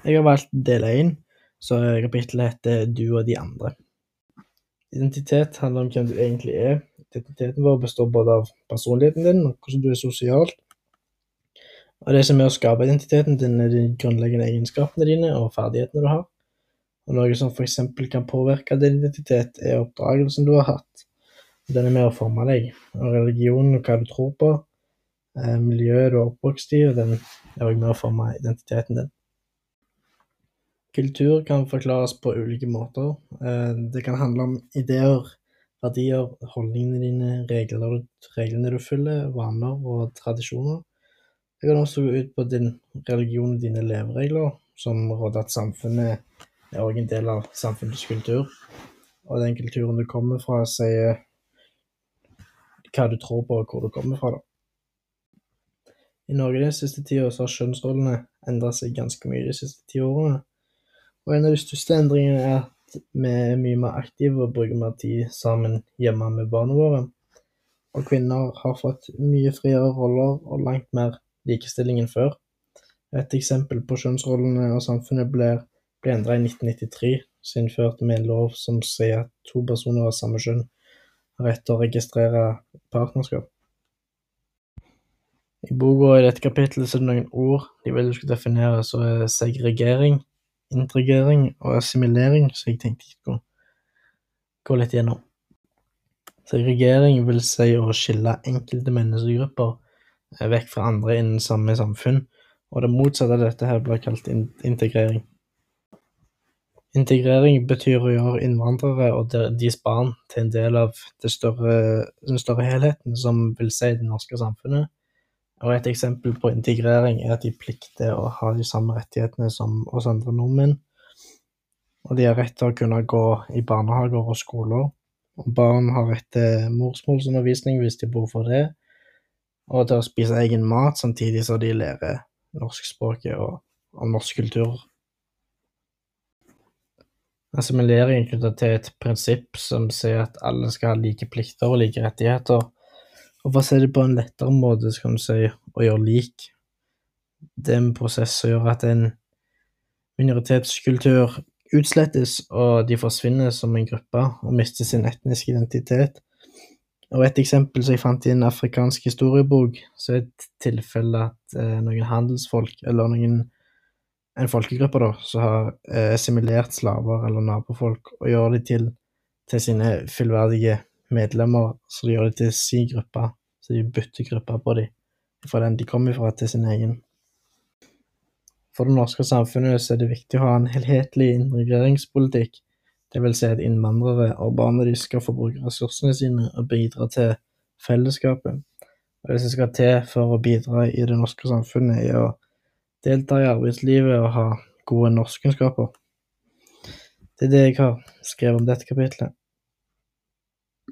Jeg har valgt del én, så kapittelet heter Du og de andre. Identitet handler om hvem du egentlig er. Identiteten vår består både av personligheten din og hvordan du er sosialt. Og det som er å skape identiteten din, er de grunnleggende egenskapene dine og ferdighetene du har. Og noe som eksempel kan påvirke din identitet, er oppdragelsen du har hatt. Den er med å forme deg. Og religionen og hva du tror på, eh, miljøet du er oppvokst i, og den er òg med å forme identiteten din. Kultur kan forklares på ulike måter. Eh, det kan handle om ideer, verdier, holdningene dine, regler, reglene du følger, vaner og tradisjoner. Det kan også gå ut på din religion og dine leveregler, som råder at samfunnet er også en del av samfunnets kultur. Og den kulturen du kommer fra, sier hva du tror på, og hvor du kommer fra, da. I Norge den siste tida har kjønnsrollene endra seg ganske mye de siste ti årene. Og en av de største endringene er at vi er mye mer aktive og bruker mer tid sammen hjemme med barna våre. Og kvinner har fått mye friere roller og langt mer likestilling enn før. Et eksempel på kjønnsrollene og samfunnet ble, ble endra i 1993, så innførte vi en lov som sier at to personer av samme kjønn har rett til å registrere partnerskap. I boka i dette kapittelet er det noen ord de vil du skal definere, er segregering, integrering og assimilering, så jeg tenkte jeg skulle gå litt gjennom. Segregering vil si å skille enkelte menneskegrupper eh, vekk fra andre innen samme samfunn, og det motsatte av dette her blir kalt integrering. Integrering betyr å gjøre innvandrere og deres barn til en del av større, den større helheten, som vil si det norske samfunnet. Og et eksempel på integrering er at de plikter å ha de samme rettighetene som oss andre nordmenn. Og de har rett til å kunne gå i barnehager og skoler. Og barn har rett til morsmålsundervisning hvis de bor for det, og til å spise egen mat samtidig som de lærer norskspråket og, og norsk kultur. Assimilering er knytta til et prinsipp som sier at alle skal ha like plikter og like rettigheter. Og for å si det på en lettere måte, så kan du si å gjøre lik. Det er en prosess som gjør at en minoritetskultur utslettes, og de forsvinner som en gruppe og mister sin etniske identitet. Og et eksempel som jeg fant i en afrikansk historiebok, så er et tilfelle at eh, noen handelsfolk, eller noen en folkegruppe, da, som har eh, assimilert slaver eller nabofolk, og gjør de til, til sine fullverdige medlemmer, så de gjør det til sin gruppe, så de bytter gruppe på dem, fra den de kommer fra, til sin egen. For det norske samfunnet så er det viktig å ha en helhetlig integreringspolitikk, vil si at innvandrere og barna de skal få bruke ressursene sine og bidra til fellesskapet. Og det som skal til for å bidra i det norske samfunnet, er å delta i arbeidslivet og ha gode norskkunnskaper. Det er det jeg har skrevet om dette kapitlet.